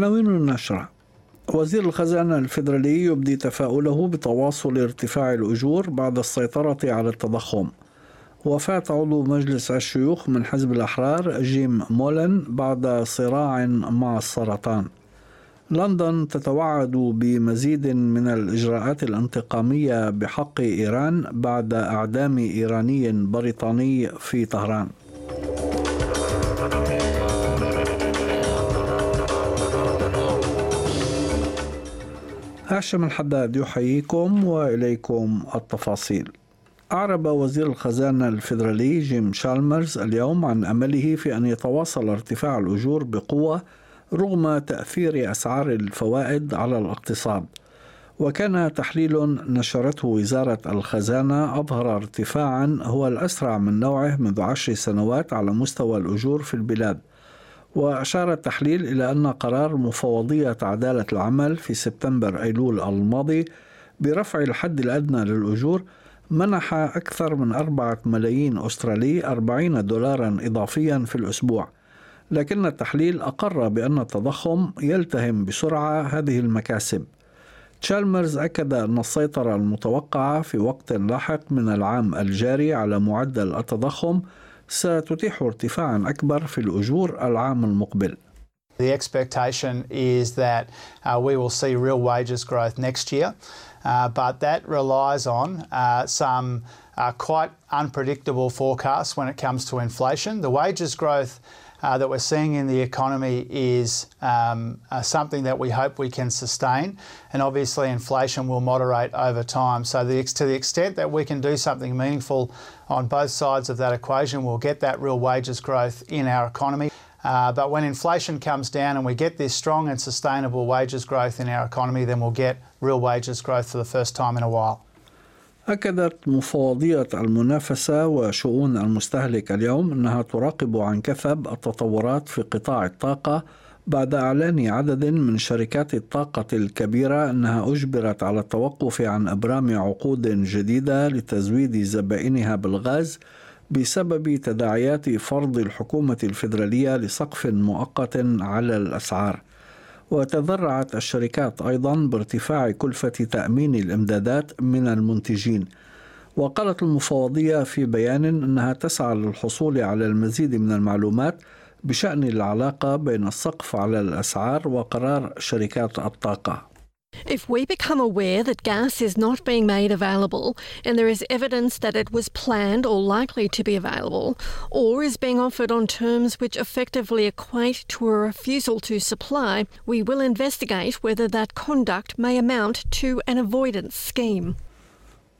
عناوين النشرة. وزير الخزانة الفيدرالي يبدي تفاؤله بتواصل ارتفاع الأجور بعد السيطرة على التضخم. وفاة عضو مجلس الشيوخ من حزب الأحرار جيم مولن بعد صراع مع السرطان. لندن تتوعد بمزيد من الإجراءات الانتقامية بحق إيران بعد إعدام إيراني بريطاني في طهران. هاشم الحداد يحييكم وإليكم التفاصيل. أعرب وزير الخزانة الفيدرالي جيم شالمرز اليوم عن أمله في أن يتواصل ارتفاع الأجور بقوة رغم تأثير أسعار الفوائد على الاقتصاد. وكان تحليل نشرته وزارة الخزانة أظهر ارتفاعا هو الأسرع من نوعه منذ عشر سنوات على مستوى الأجور في البلاد وأشار التحليل إلى أن قرار مفوضية عدالة العمل في سبتمبر أيلول الماضي برفع الحد الأدنى للأجور منح أكثر من أربعة ملايين أسترالي أربعين دولارا إضافيا في الأسبوع. لكن التحليل أقر بأن التضخم يلتهم بسرعة هذه المكاسب. تشالمرز أكد أن السيطرة المتوقعة في وقت لاحق من العام الجاري على معدل التضخم ستتيح ارتفاعا أكبر في الأجور العام المقبل. The expectation is that uh, we will see real wages growth next year, uh, but that relies on uh, some uh, quite unpredictable forecasts when it comes to inflation. The wages growth uh, that we're seeing in the economy is um, uh, something that we hope we can sustain, and obviously inflation will moderate over time. So, the, to the extent that we can do something meaningful on both sides of that equation, we'll get that real wages growth in our economy. Uh, but when inflation comes down and we get this strong and sustainable wages growth in our economy, then we'll get real wages growth for the first time in a while. أكدت مفوضية المنافسة وشؤون المستهلك اليوم أنها تراقب عن كثب التطورات في قطاع الطاقة بعد إعلان عدد من شركات الطاقة الكبيرة أنها أجبرت على التوقف عن إبرام عقود جديدة لتزويد زبائنها بالغاز بسبب تداعيات فرض الحكومة الفيدرالية لسقف مؤقت على الأسعار. وتذرعت الشركات أيضا بارتفاع كلفة تأمين الإمدادات من المنتجين. وقالت المفوضية في بيان إنها تسعى للحصول على المزيد من المعلومات بشأن العلاقة بين السقف على الأسعار وقرار شركات الطاقة. If we become aware that gas is not being made available and there is evidence that it was planned or likely to be available, or is being offered on terms which effectively equate to a refusal to supply, we will investigate whether that conduct may amount to an avoidance scheme.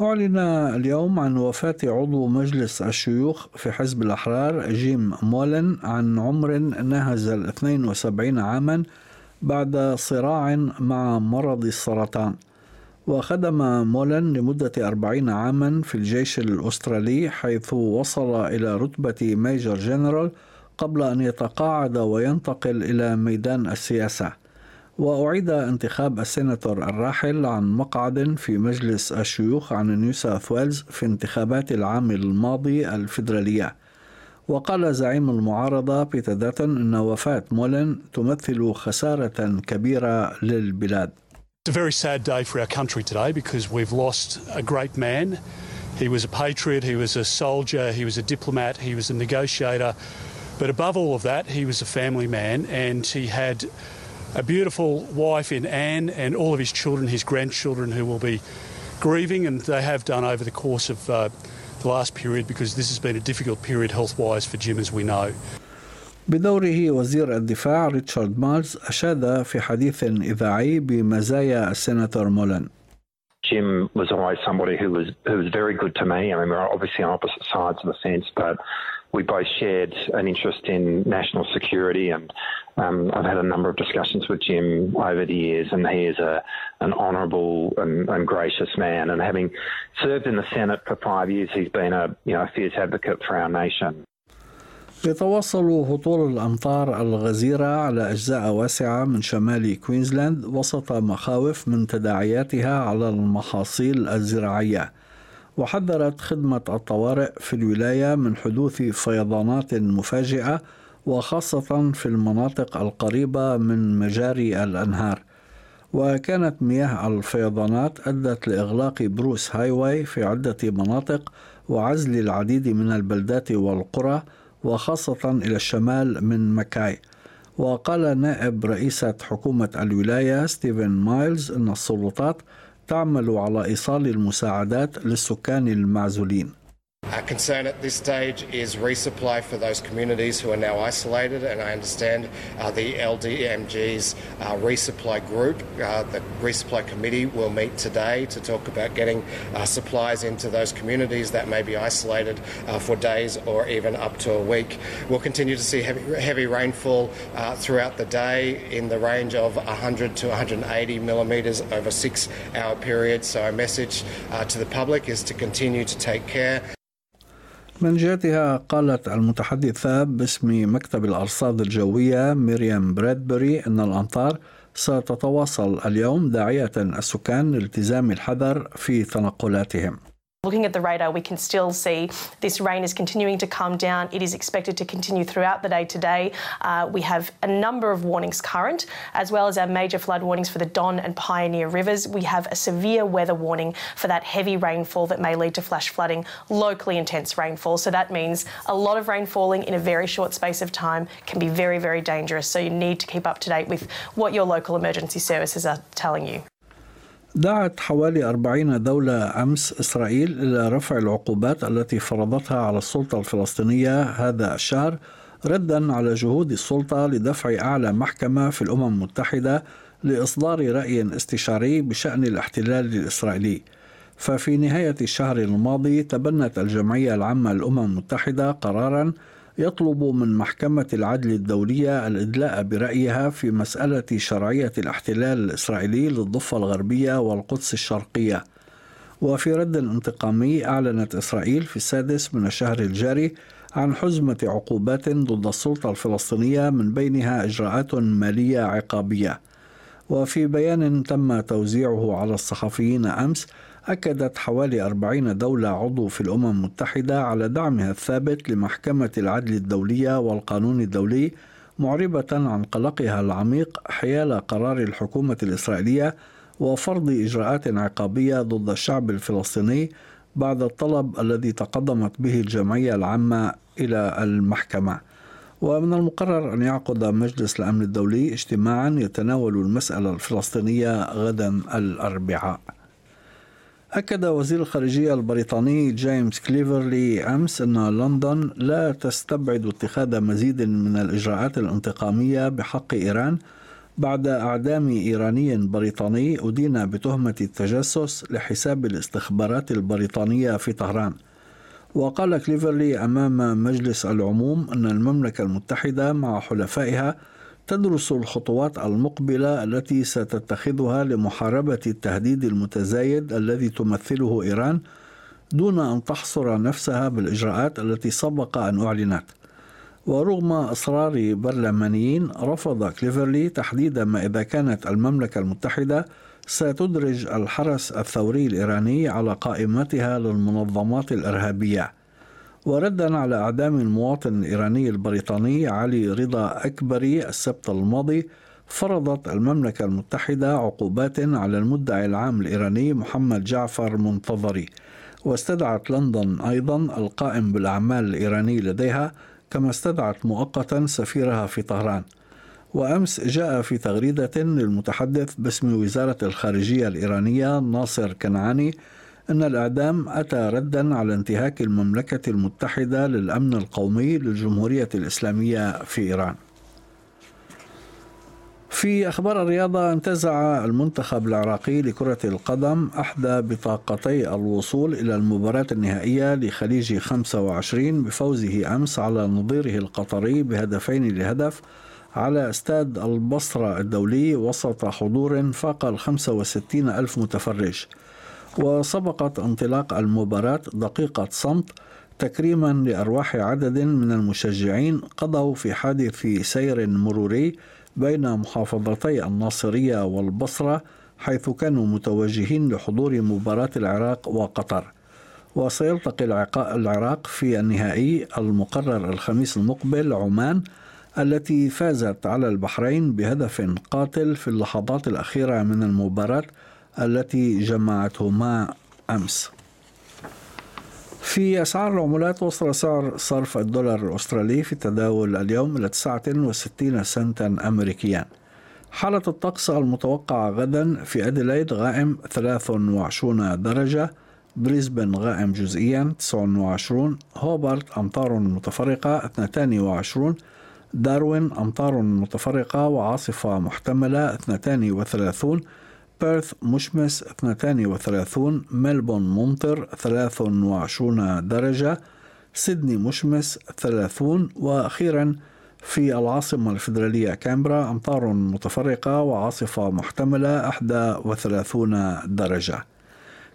أعلن اليوم عن وفاة عضو مجلس الشيوخ في حزب الأحرار جيم مولن عن عمر ناهز ال 72 عاماً بعد صراع مع مرض السرطان. وخدم مولن لمدة أربعين عاما في الجيش الأسترالي حيث وصل إلى رتبة ميجر جنرال قبل أن يتقاعد وينتقل إلى ميدان السياسة. وأعيد انتخاب السيناتور الراحل عن مقعد في مجلس الشيوخ عن نيو ساوث ويلز في انتخابات العام الماضي الفيدرالية. وقال زعيم المعارضة بيتر داتون أن وفاة مولن تمثل خسارة كبيرة للبلاد. It's a very sad day for our country today because we've lost a great man. He was a patriot, he was a soldier, he was a diplomat, he was a negotiator. But above all of that, he was a family man and he had a beautiful wife in Anne and all of his children, his grandchildren, who will be grieving, and they have done over the course of uh, the last period because this has been a difficult period health wise for Jim, as we know. بدوره وزير الدفاع ريتشارد مارز أشاد في حديث إذاعي بمزايا السيناتور مولن. Jim was always somebody who was who was very good to me. I mean, we're obviously on opposite sides of the fence, but we both shared an interest in national security, and um, I've had a number of discussions with Jim over the years, and he is a, an honourable and, and, gracious man. And having served in the Senate for five years, he's been a you know a fierce advocate for our nation. يتواصل هطول الأمطار الغزيرة على أجزاء واسعة من شمال كوينزلاند وسط مخاوف من تداعياتها على المحاصيل الزراعية وحذرت خدمة الطوارئ في الولاية من حدوث فيضانات مفاجئة وخاصة في المناطق القريبة من مجاري الأنهار. وكانت مياه الفيضانات أدت لإغلاق Bruce Highway في عدة مناطق وعزل العديد من البلدات والقرى وخاصة إلى الشمال من ماكاي وقال نائب رئيسة حكومة الولاية ستيفن مايلز أن السلطات تعمل على إيصال المساعدات للسكان المعزولين. Our concern at this stage is resupply for those communities who are now isolated, and I understand uh, the LDMG's uh, resupply group, uh, the resupply committee, will meet today to talk about getting uh, supplies into those communities that may be isolated uh, for days or even up to a week. We'll continue to see heavy, heavy rainfall uh, throughout the day in the range of 100 to 180 millimetres over six hour periods. So, our message to the public is to continue to take care. من جهتها قالت المتحدثة باسم مكتب الأرصاد الجوية ميريام برادبري أن الأمطار ستتواصل اليوم داعية السكان لالتزام الحذر في تنقلاتهم. Looking at the radar, we can still see this rain is continuing to come down. It is expected to continue throughout the day today. Uh, we have a number of warnings current, as well as our major flood warnings for the Don and Pioneer rivers. We have a severe weather warning for that heavy rainfall that may lead to flash flooding, locally intense rainfall. So that means a lot of rain falling in a very short space of time can be very, very dangerous. So you need to keep up to date with what your local emergency services are telling you. دعت حوالي أربعين دولة أمس إسرائيل إلى رفع العقوبات التي فرضتها على السلطة الفلسطينية هذا الشهر ردا على جهود السلطة لدفع أعلى محكمة في الأمم المتحدة لإصدار رأي استشاري بشأن الاحتلال الإسرائيلي. ففي نهاية الشهر الماضي تبنت الجمعية العامة للأمم المتحدة قرارا يطلب من محكمة العدل الدولية الإدلاء برأيها في مسألة شرعية الاحتلال الإسرائيلي للضفة الغربية والقدس الشرقية. وفي رد انتقامي أعلنت إسرائيل في السادس من الشهر الجاري عن حزمة عقوبات ضد السلطة الفلسطينية من بينها إجراءات مالية عقابية. وفي بيان تم توزيعه على الصحفيين أمس أكدت حوالي أربعين دولة عضو في الأمم المتحدة على دعمها الثابت لمحكمة العدل الدولية والقانون الدولي معربة عن قلقها العميق حيال قرار الحكومة الإسرائيلية وفرض إجراءات عقابية ضد الشعب الفلسطيني بعد الطلب الذي تقدمت به الجمعية العامة إلى المحكمة. ومن المقرر أن يعقد مجلس الأمن الدولي اجتماعا يتناول المسألة الفلسطينية غدا الأربعاء. أكد وزير الخارجية البريطاني جيمس كليفرلي أمس أن لندن لا تستبعد اتخاذ مزيد من الإجراءات الانتقامية بحق إيران بعد أعدام إيراني بريطاني أدين بتهمة التجسس لحساب الاستخبارات البريطانية في طهران. وقال كليفرلي أمام مجلس العموم أن المملكة المتحدة مع حلفائها تدرس الخطوات المقبلة التي ستتخذها لمحاربة التهديد المتزايد الذي تمثله إيران دون أن تحصر نفسها بالإجراءات التي سبق أن أعلنت. ورغم اصرار برلمانيين رفض كليفرلي تحديد ما إذا كانت المملكة المتحدة ستدرج الحرس الثوري الإيراني على قائمتها للمنظمات الإرهابية. وردا على أعدام المواطن الإيراني البريطاني علي رضا أكبري السبت الماضي فرضت المملكة المتحدة عقوبات على المدعي العام الإيراني محمد جعفر منتظري. واستدعت لندن أيضا القائم بالأعمال الإيراني لديها كما استدعت مؤقتا سفيرها في طهران. وأمس جاء في تغريدة للمتحدث باسم وزارة الخارجية الإيرانية ناصر كنعاني أن الإعدام أتى ردا على انتهاك المملكة المتحدة للأمن القومي للجمهورية الإسلامية في إيران. في أخبار الرياضة انتزع المنتخب العراقي لكرة القدم أحدى بطاقتي الوصول إلى المباراة النهائية لخليج 25 بفوزه أمس على نظيره القطري بهدفين لهدف على استاد البصرة الدولي وسط حضور فاق ال 65 ألف متفرج. وسبقت انطلاق المباراة دقيقة صمت تكريما لأرواح عدد من المشجعين قضوا في حادث سير مروري بين محافظتي الناصرية والبصرة حيث كانوا متوجهين لحضور مباراة العراق وقطر. وسيلتقي العراق في النهائي المقرر الخميس المقبل عمان التي فازت على البحرين بهدف قاتل في اللحظات الأخيرة من المباراة التي جمعتهما أمس. في أسعار العملات وصل سعر صرف الدولار الأسترالي في التداول اليوم إلى 69 سنتا أمريكيا. حالة الطقس المتوقعة غدا في أديلايد غائم 23 درجة بريسبن غائم جزئيا 29 هوبارت أمطار متفرقة 22 داروين أمطار متفرقة وعاصفة محتملة 32 بيرث مشمس 32 ملبون ممطر 23 درجة سيدني مشمس 30 وأخيرا في العاصمة الفيدرالية كامبرا أمطار متفرقة وعاصفة محتملة 31 درجة.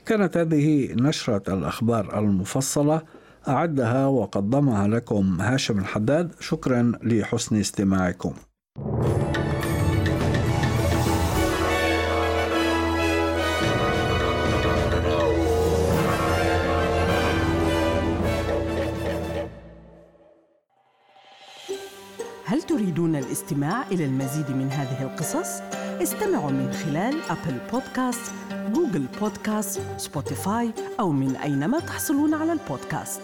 كانت هذه نشرة الأخبار المفصلة. أعدها وقدمها لكم هاشم الحداد. شكرا لحسن استماعكم. هل تريدون الاستماع إلى المزيد من هذه القصص؟ استمعوا من خلال Apple Podcasts، Google Podcasts، Spotify أو من أينما تحصلون على البودكاست.